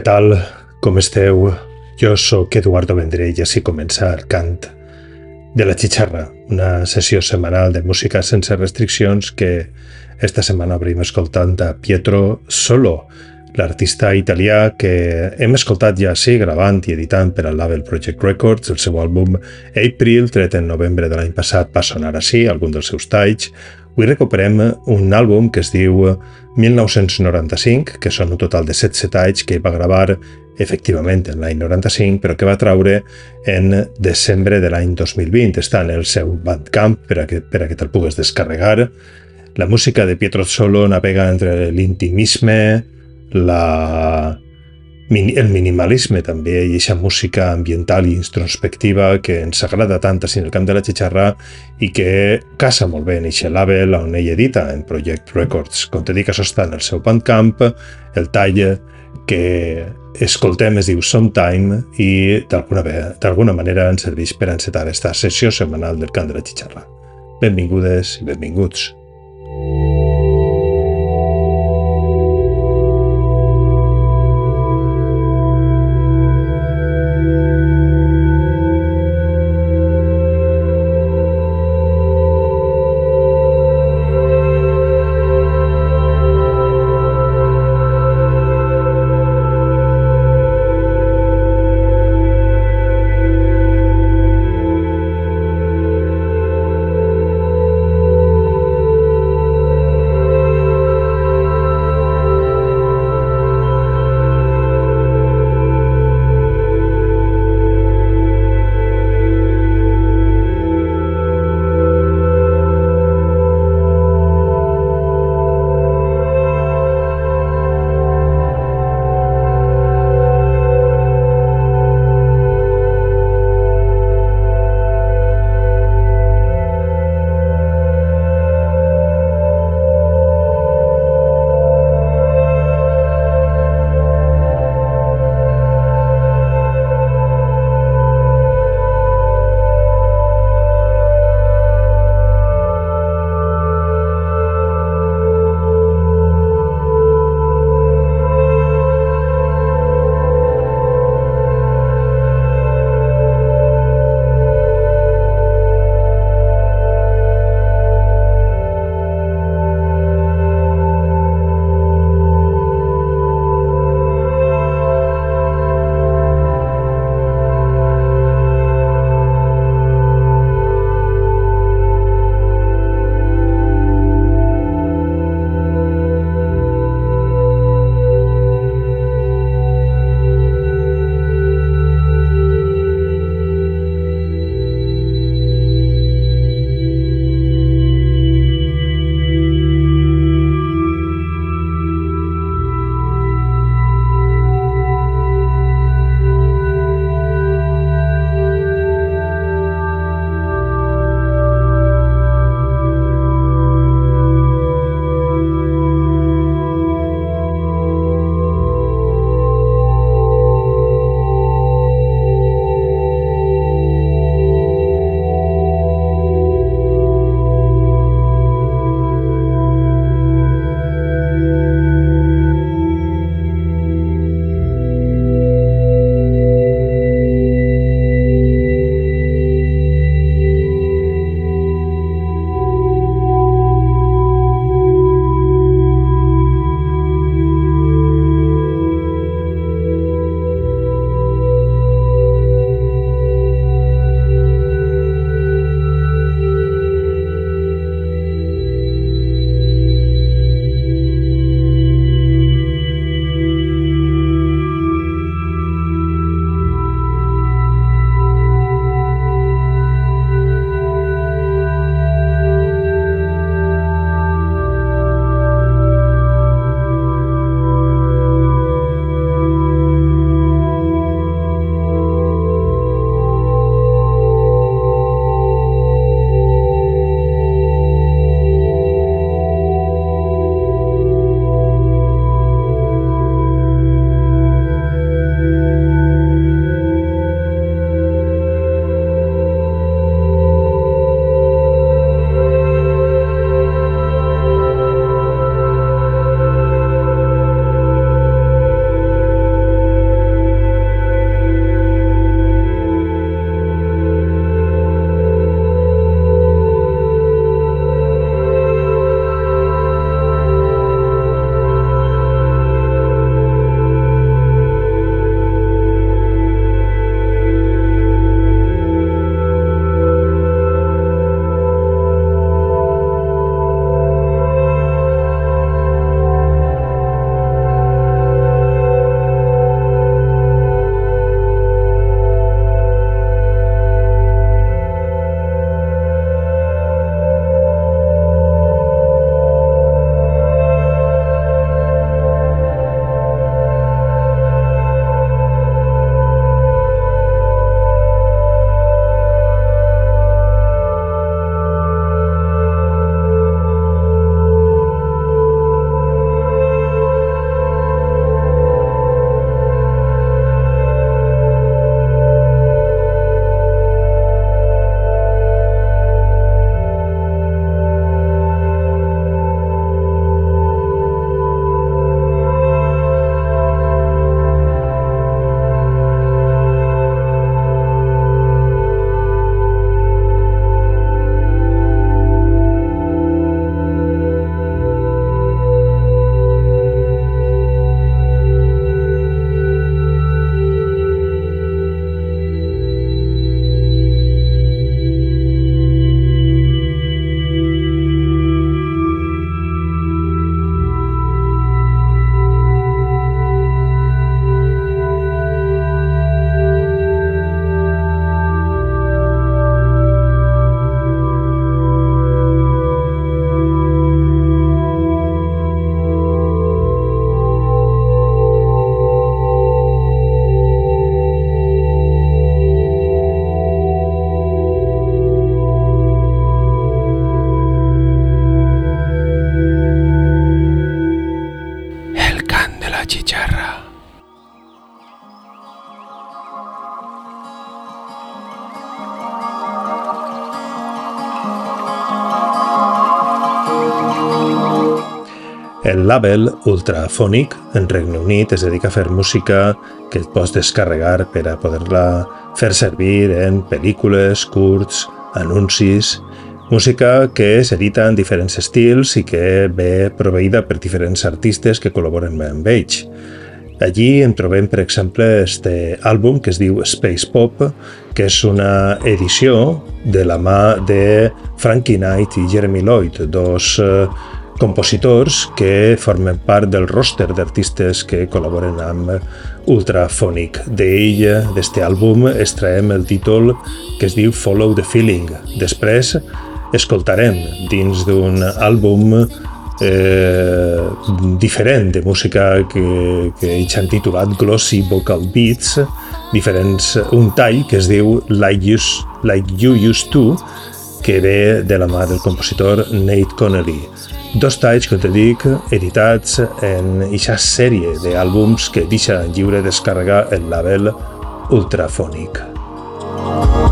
què tal? Com esteu? Jo sóc Eduardo Vendrell i així comença cant de la xixarra, una sessió setmanal de música sense restriccions que esta setmana obrim escoltant a Pietro Solo, l'artista italià que hem escoltat ja sí gravant i editant per al label Project Records, el seu àlbum April, tret en novembre de l'any passat, va sonar així, algun dels seus talls. Avui recuperem un àlbum que es diu 1995, que són un total de 7 talls que va gravar efectivament en l'any 95, però que va traure en desembre de l'any 2020. Està en el seu Bandcamp per a que, per a que te'l pugues descarregar. La música de Pietro Solo navega entre l'intimisme, la, el minimalisme també i aquesta música ambiental i introspectiva que ens agrada tant en el camp de la xixarra i que casa molt bé en aquest label on ell edita en Project Records. Com te dic, això està en el seu Bandcamp, el tall que escoltem es diu Sometime i d'alguna manera ens serveix per encetar esta sessió setmanal del cant de la xixarra. Benvingudes i benvinguts. chicharra. Label Ultrafonic en Regne Unit es dedica a fer música que et pots descarregar per a poder-la fer servir en pel·lícules, curts, anuncis, música que s'edita en diferents estils i que ve proveïda per diferents artistes que col·laboren amb ells. Allí en trobem, per exemple, este àlbum que es diu Space Pop, que és una edició de la mà de Frankie Knight i Jeremy Lloyd, dos eh, compositors que formen part del roster d'artistes que col·laboren amb Ultrafonic. D'ell, d'este àlbum, extraem el títol que es diu Follow the Feeling. Després escoltarem dins d'un àlbum eh, diferent de música que, que ells han titulat Glossy Vocal Beats, diferents, un tall que es diu Like You, like you Used To, que ve de la mà del compositor Nate Connelly. Dos talls, que te dic, editats en aquesta sèrie d'àlbums que deixa lliure descarregar el label Ultrafònic. Floating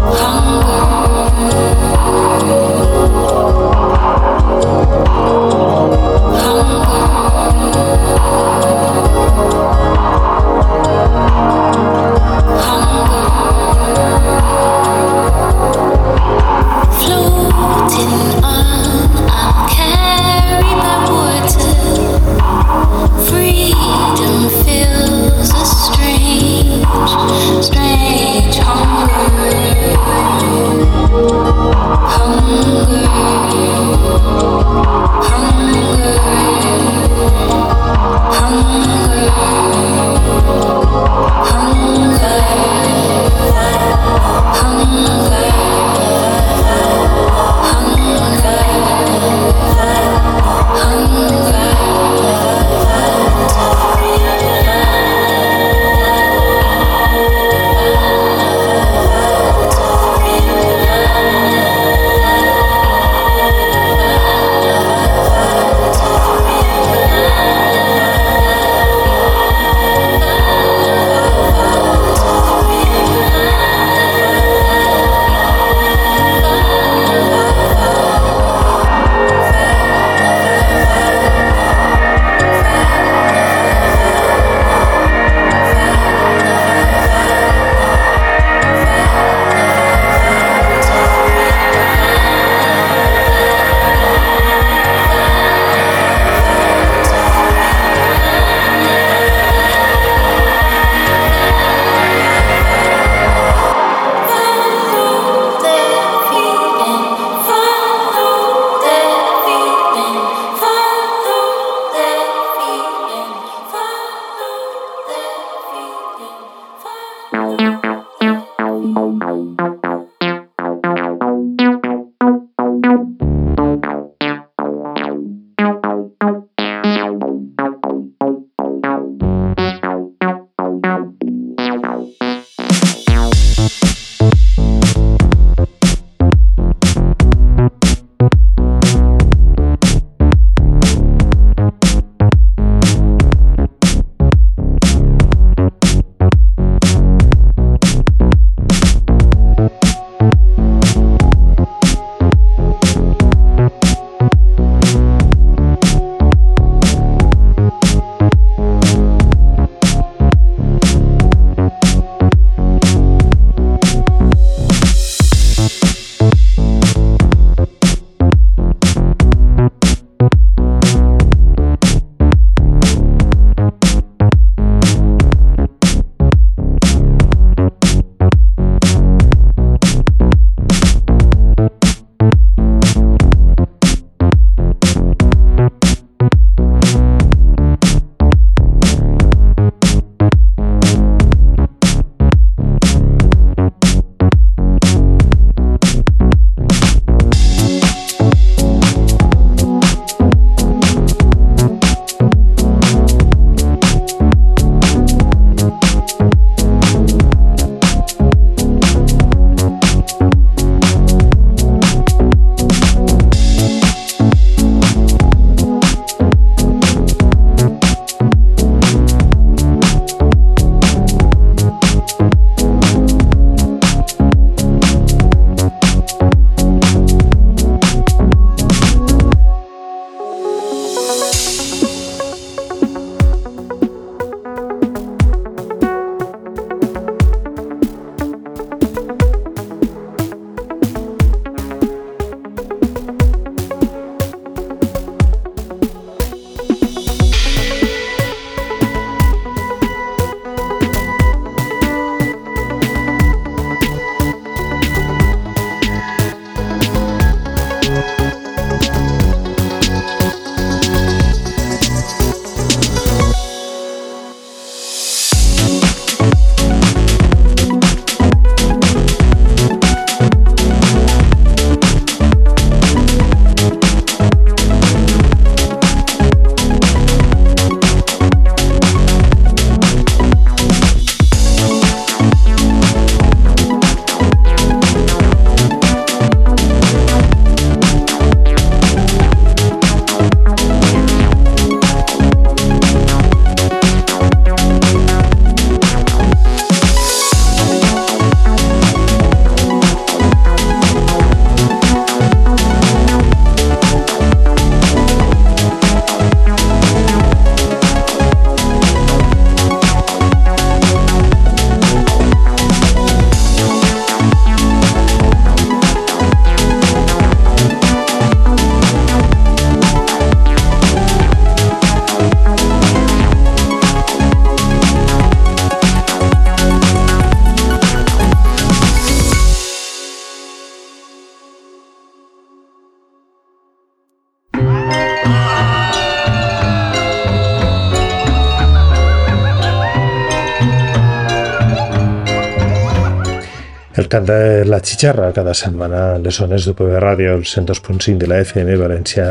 xicharra cada setmana a les zones d'UPB Ràdio, el 102.5 de la FM València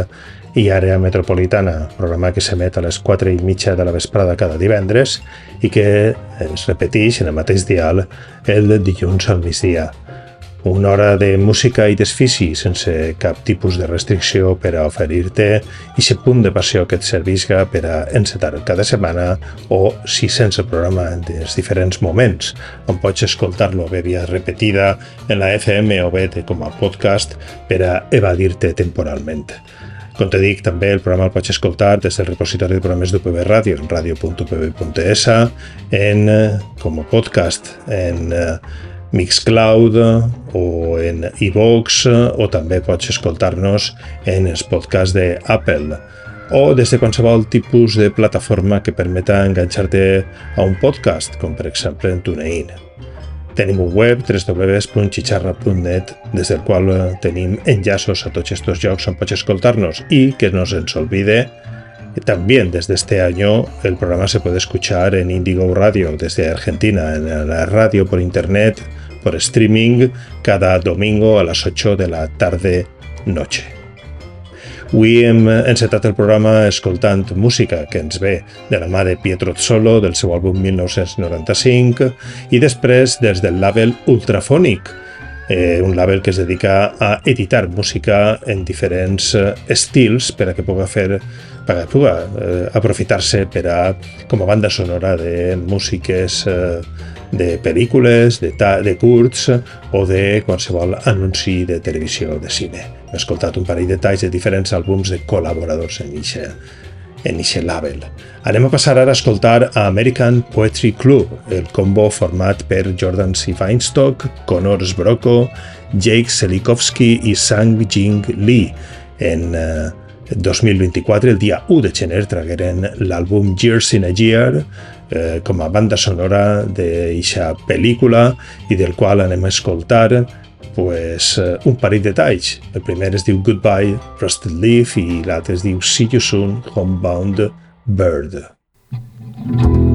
i àrea metropolitana, programa que s'emet a les 4 i mitja de la vesprada cada divendres i que es repeteix en el mateix dial el dilluns al migdia. Una hora de música i desfici sense cap tipus de restricció per a oferir-te i ser punt de passió que et servisca per a encetar cada setmana o, si sense programa en els diferents moments, on pots escoltar-lo bé via repetida en la FM o bé com a podcast per a evadir-te temporalment. Com te dic, també el programa el pots escoltar des del repositori de programes d'UPB Ràdio, en radio.upb.es, en, com a podcast, en Mixcloud o en iVox o també pots escoltar-nos en els podcasts d'Apple o des de qualsevol tipus de plataforma que permeta enganxar-te a un podcast, com per exemple en TuneIn. Tenim un web www.chicharra.net des del qual tenim enllaços a tots aquests llocs on pots escoltar-nos i que no se'ns olvide También desde este año el programa se puede escuchar en Indigo Radio desde Argentina, en la radio por internet, por streaming, cada domingo a las 8 de la tarde-noche. Avui hem encetat el programa escoltant música que ens ve de la mà de Pietro Solo del seu àlbum 1995 i després des del label Ultrafonic, eh, un label que es dedica a editar música en diferents eh, estils per a que pugui fer per a eh, aprofitar-se per a com a banda sonora de músiques eh, de pel·lícules, de, de curts o de qualsevol anunci de televisió o de cine. He escoltat un parell de talls de diferents àlbums de col·laboradors en eixe en eixe label. Anem a passar ara a escoltar a American Poetry Club, el combo format per Jordan C. Feinstock, Connor Sbrocco, Jake Selikovsky i Sang Jing Lee. En eh, 2024, el dia 1 de gener, tragueren l'àlbum Years in a Year, eh, com a banda sonora d'eixa pel·lícula i del qual anem a escoltar pues, uh, un parell de talls. El primer es diu Goodbye, Rusted Leaf i l'altre es diu See You Soon, Homebound Bird. oinetan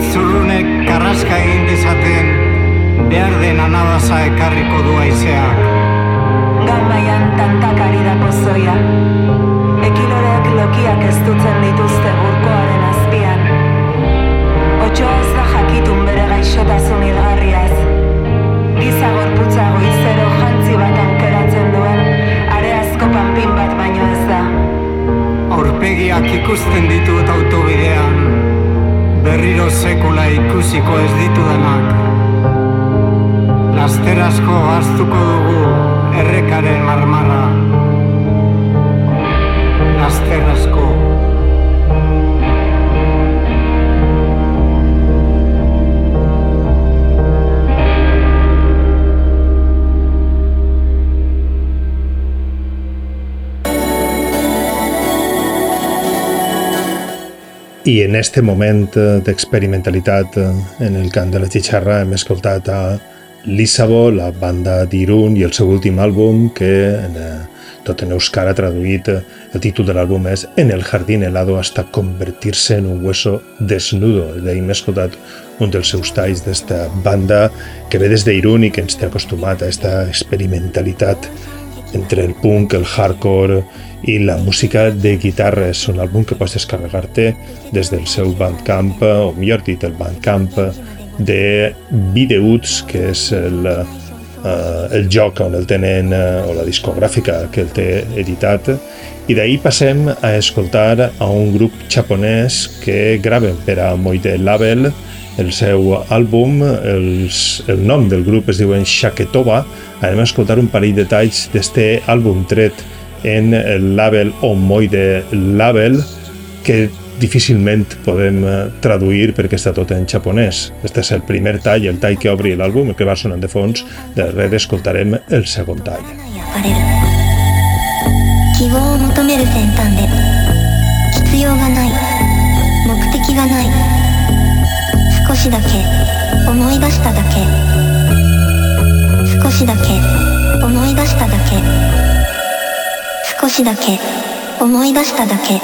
itzurrunek karraska egin dezaten, behar den anabaza ekarriko du aizeak. Gau maian tantakari da pozoia. Ekilorek lokiak ez dutzen dituzte burkoaren azpian. Otsoa ez da jakitun bere gaixotasun hilgarriaz. Giza gorputza goizero jantzi bat aukeratzen duen, areazko panpin bat baino ez da. Aurpegiak ikusten ditut autobidean, berriro sekula ikusiko ez ditudanak. Laster asko haztuko dugu errekaren marmarra. Laster asko. I en este moment eh, d'experimentalitat eh, en el cant de la xixarra hem escoltat a Lissabo, la banda d'Irun i el seu últim àlbum que en, eh, tot en euskara traduït eh, el títol de l'àlbum és En el jardín helado hasta convertirse en un hueso desnudo. D'ahir hem escoltat un dels seus talls d'esta banda que ve des d'Irun i que ens té acostumat a aquesta experimentalitat entre el punk, el hardcore i la música de guitarres. Un àlbum que pots descarregar-te des del seu Bandcamp, o millor dit, el Bandcamp de Videuts, que és el, uh, el joc on el tenen, uh, o la discogràfica que el té editat, i d'ahir passem a escoltar a un grup japonès que graven per a Moide Label el seu àlbum, els, el nom del grup es diuen Shaketoba, anem a escoltar un parell de talls d'este àlbum tret en el label Omoide Label, que difícilment podem eh, traduir perquè està tot en japonès. Este és el primer tall, el tall que obri l'àlbum, el que va sonant de fons. Darrere escoltarem el segon tall. 焼かれる希望を求める先端で しだけ思い出しただけ。少しだけ思い出しただけ。少しだけ思い出しただけ。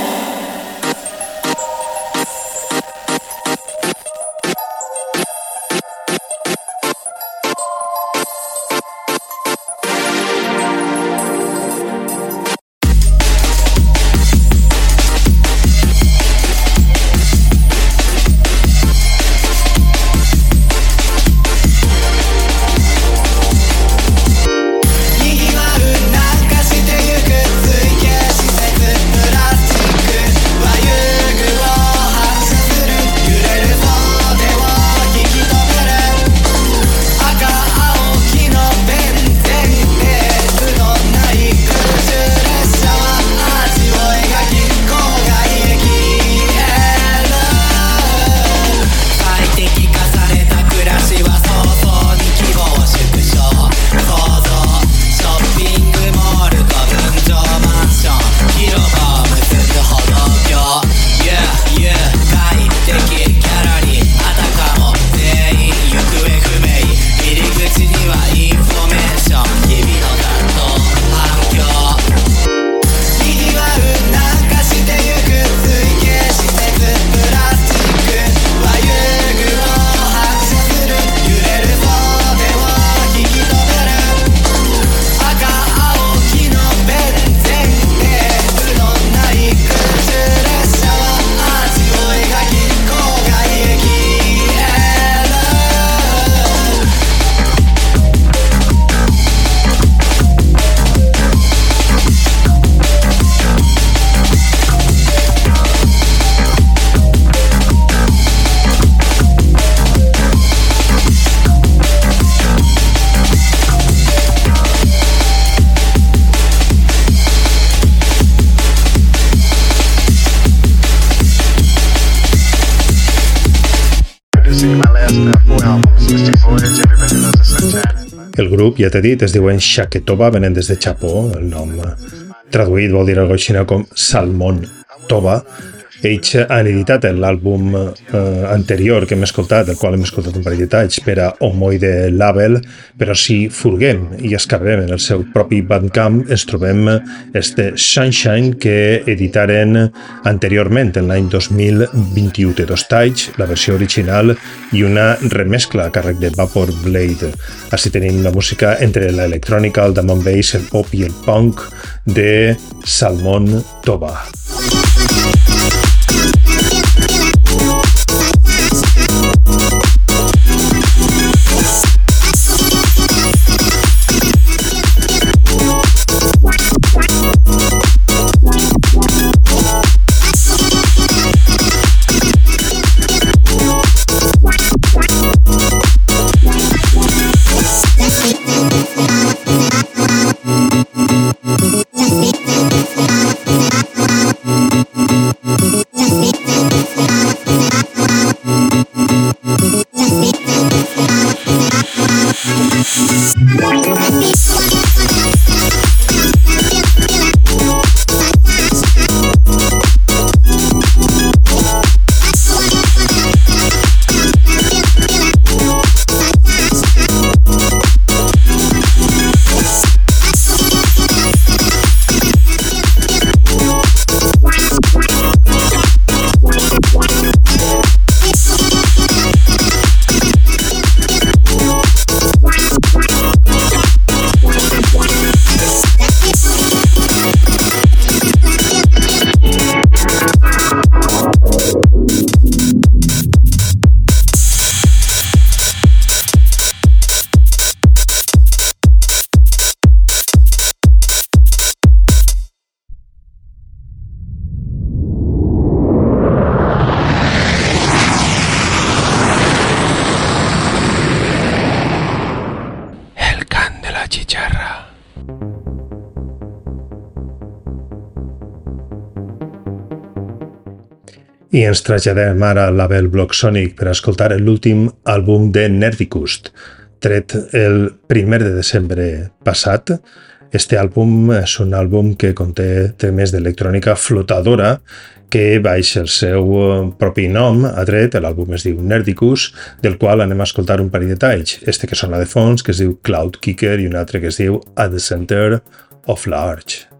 Grup, ja t'he dit, es diuen Shaketoba, venen des de Japó, el nom eh, traduït vol dir alguna cosa com Salmon Toba, ells han editat l'àlbum eh, anterior que hem escoltat, el qual hem escoltat un parell de talls per a Homoide Label, però si furguem i escarbem en el seu propi Bandcamp, ens trobem este Sunshine que editaren anteriorment, en l'any 2021. Té dos talls, la versió original i una remescla a càrrec de Vapor Blade. Així tenim la música entre l'electrònica, el drum and bass, el pop i el punk de Salmon Toba. Just ens traslladem ara al label Block Sonic per escoltar l'últim àlbum de Nerdicust, tret el primer de desembre passat. Este àlbum és un àlbum que conté temes d'electrònica flotadora que baix el seu propi nom ha tret, l'àlbum es diu Nerdicus, del qual anem a escoltar un parell de talls. Este que sona de fons, que es diu Cloud Kicker, i un altre que es diu At the Center of Large.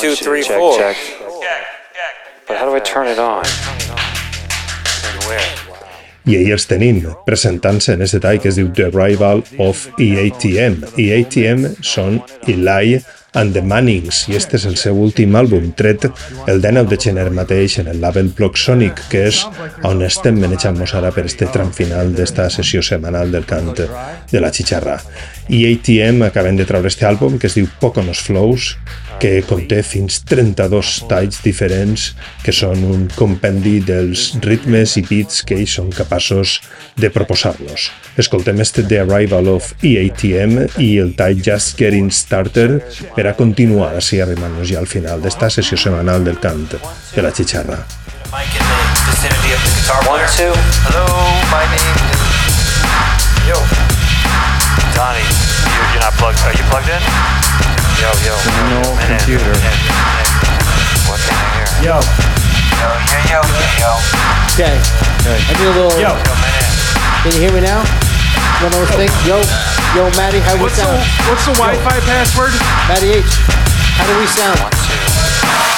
Two. Three, check, four. Check. But how do I turn it on? I ahir els tenim, presentant-se en aquest tall que es diu The Arrival of EATM. EATM són Eli and the Mannings, i este és el seu últim àlbum, tret el 19 de gener mateix en el label Block Sonic, que és on estem manejant-nos ara per este tram final d'esta sessió setmanal del cant de la xixarra. EATM acaben de treure este àlbum que es diu Poconos Flows, que conté fins 32 talls diferents que són un compendi dels ritmes i beats que ells són capaços de proposar-nos. Escoltem este The Arrival of EATM i el tall Just Getting Starter per a continuar així arribant-nos ja al final d'esta sessió setmanal del cant de la xixarra. Mike in the vicinity of the guitar One, two. Hello, my name is. Yo. Donnie, you, you're not plugged. Are you plugged in? Yo, yo. No computer. minute, minute. What can I hear? Yo, Yo, yeah, yo, yeah, yo. Okay. I need a little. yo, Yo. Can you hear me now? One of those things. Yo, yo, Maddie, how do we what's the sound? what's the Wi-Fi password? Maddie H, how do we sound? One, two.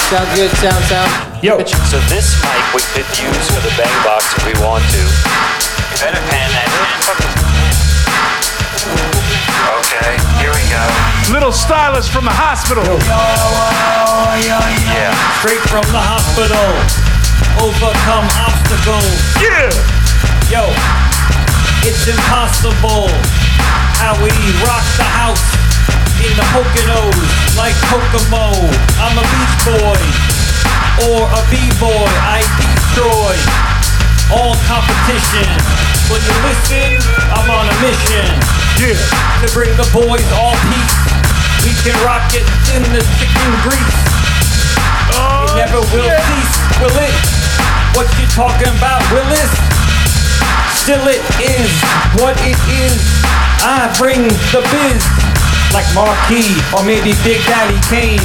Sound good? Sound, sound. Yo. So this mic we could use for the bang box if we want to. You better pan that in. Little stylist from the hospital. Yeah. Straight from the hospital. Overcome obstacles. Yeah. Yo, it's impossible how we rock the house in the Poconos like Kokomo. I'm a beach boy or a b-boy. I destroy all competition. When you listen, I'm on a mission Yeah. to bring the boys all peace. We can rock it in the chicken grease. It oh, never will cease, will it? What you talking about, Willis? Still it is what it is. I bring the biz like Marquis or maybe Big Daddy Kane.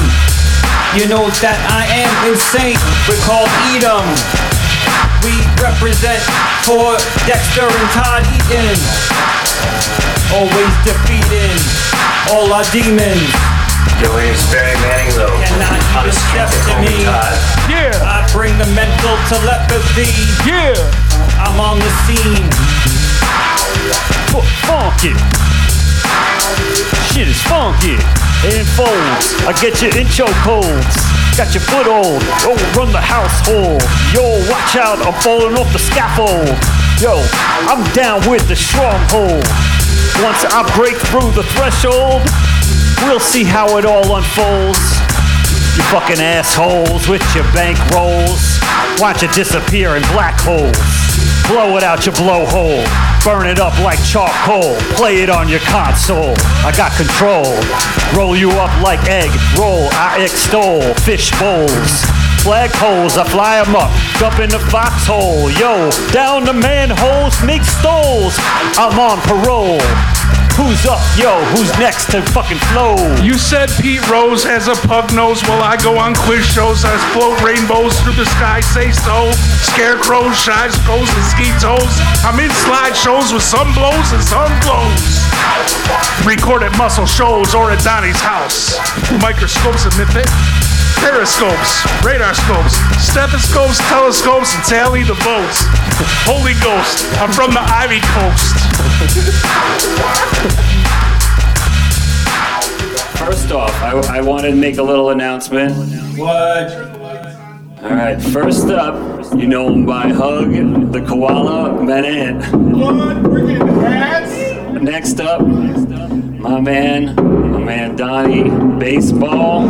You know that I am insane. We're called Edom. We represent for Dexter and Todd Eaton. Always defeating all our demons. Your name's Barry Manilow. Cannot On the even street, step they to me me. Yeah. I bring the mental telepathy. Yeah. I'm on the scene. F- funky. Shit is funky. In folds, I get you in chokeholds. Got your foothold. Oh, run the household. Yo, watch out, I'm falling off the scaffold. Yo, I'm down with the stronghold. Once I break through the threshold, we'll see how it all unfolds. You fucking assholes with your bank rolls. Watch it disappear in black holes. Blow it out your blowhole. Burn it up like charcoal. Play it on your console. I got control. Roll you up like egg. Roll, I extol. Fish bowls. Flag holes, I fly 'em up. Jump in the foxhole. Yo, down the manholes, make stoles. I'm on parole. Who's up, yo? Who's next to fucking flow? You said Pete Rose has a pug nose. Well, I go on quiz shows. I float rainbows through the sky. Say so. Scarecrows, goes, and ski toes. I'm in slideshows with some blows and some glows. Record at muscle shows or at Donnie's house. Microscopes and mythic. Periscopes, radar scopes, stethoscopes, telescopes, and tally the votes. Holy Ghost, I'm from the Ivy Coast. First off, I, I want to make a little announcement. What? All right, first up, you know him by Hug, the koala man. What? Freaking hats? Next up, my man, my man Donnie Baseball,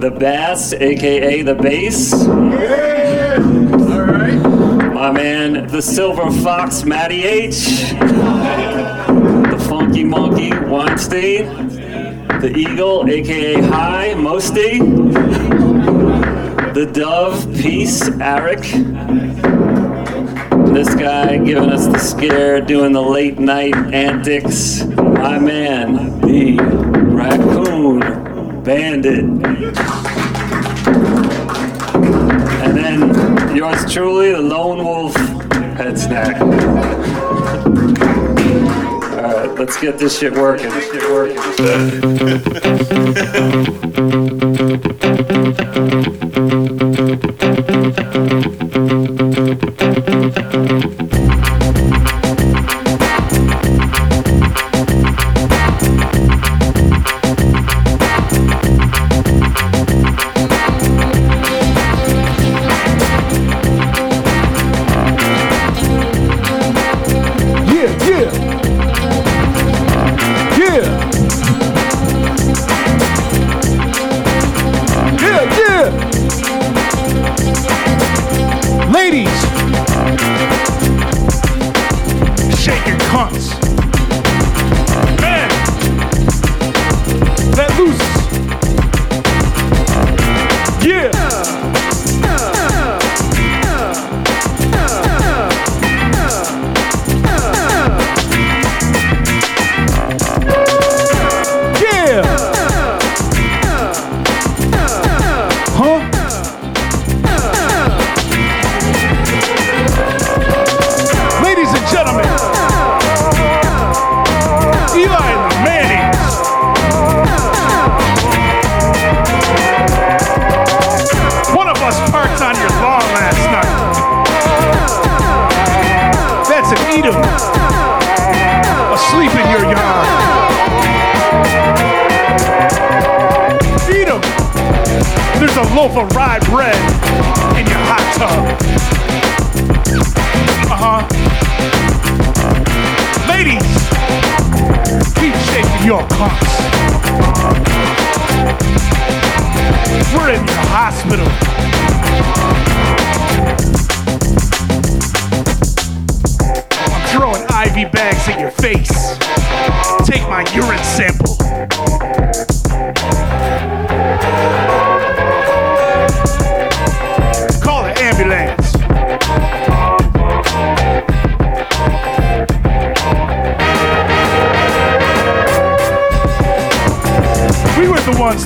the Bass, aka the Bass. My man, the Silver Fox, Matty H. The Funky Monkey, Weinstein. The Eagle, aka High, Mosty. The Dove, Peace, Eric. This guy giving us the scare, doing the late night antics. My man, the Raccoon Bandit. And then yours truly, the Lone Wolf Head Snack. Alright, let's get this shit working. This shit working. months.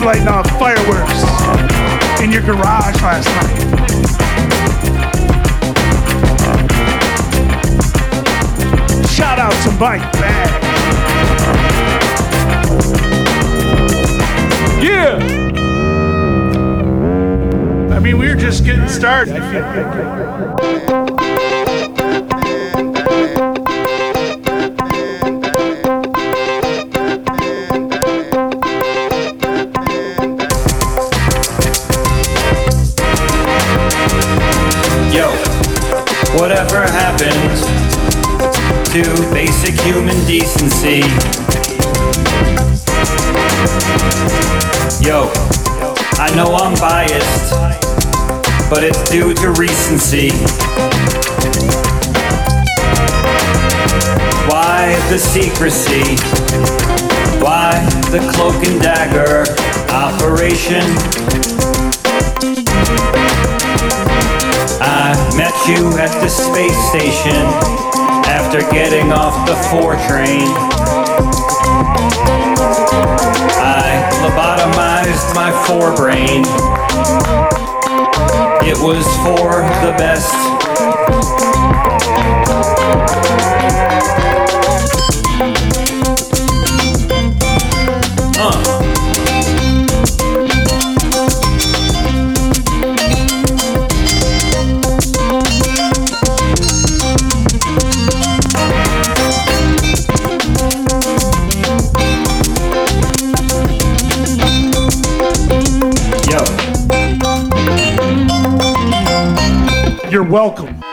Lighting off fireworks in your garage last night. Shout out to Mike Bag. Yeah. I mean, we were just getting started. But it's due to recency. Why the secrecy? Why the cloak and dagger operation? I met you at the space station after getting off the 4 train. I lobotomized my forebrain. It was for the best. Welcome.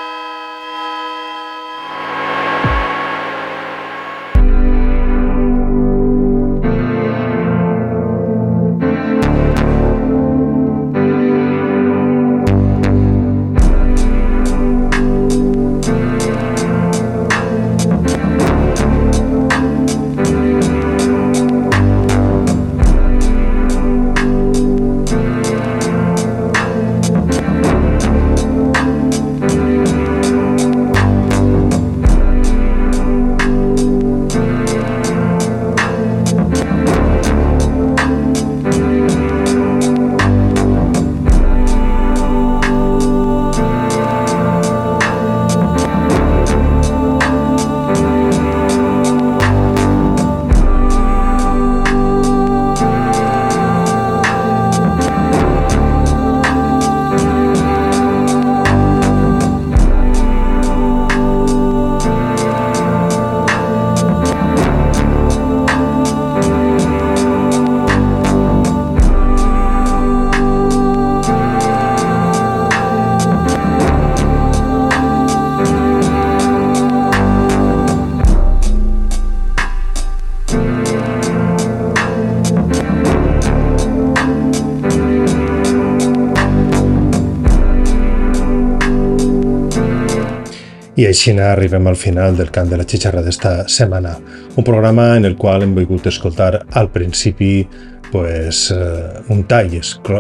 I així arribem al final del cant de la xixarra d'esta setmana, un programa en el qual hem volgut escoltar al principi pues, eh, un tall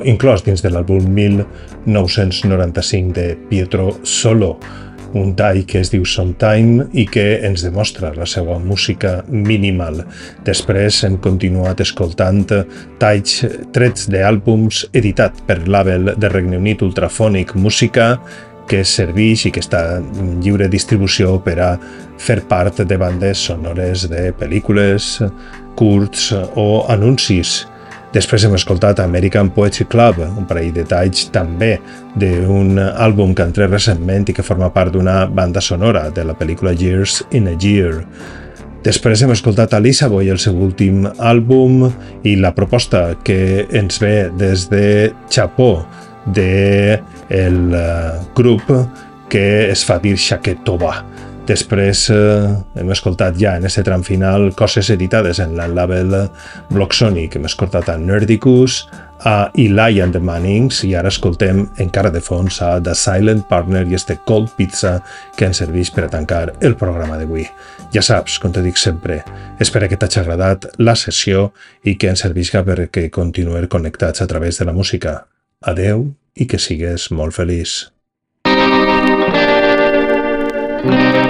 inclòs dins de l'àlbum 1995 de Pietro Solo, un tall que es diu Sometime i que ens demostra la seva música minimal. Després hem continuat escoltant talls trets d'àlbums editat per l'Abel de Regne Unit Ultrafònic Música que serveix i que està en lliure distribució per a fer part de bandes sonores de pel·lícules, curts o anuncis. Després hem escoltat American Poetry Club, un parell de talls també d'un àlbum que ha entrat recentment i que forma part d'una banda sonora de la pel·lícula Years in a Year. Després hem escoltat a Lisa Boy el seu últim àlbum i la proposta que ens ve des de Chapó de el eh, grup que es fa dir Shaketova. Després eh, hem escoltat ja en aquest tram final coses editades en la label Block Sonic. Hem escoltat a Nerdicus, a Eli and the Mannings i ara escoltem encara de fons a The Silent Partner i este Cold Pizza que ens serveix per a tancar el programa d'avui. Ja saps, com te dic sempre, espero que t'hagi agradat la sessió i que ens servisca perquè continuem connectats a través de la música. Adeu i que sigues molt feliç. thank you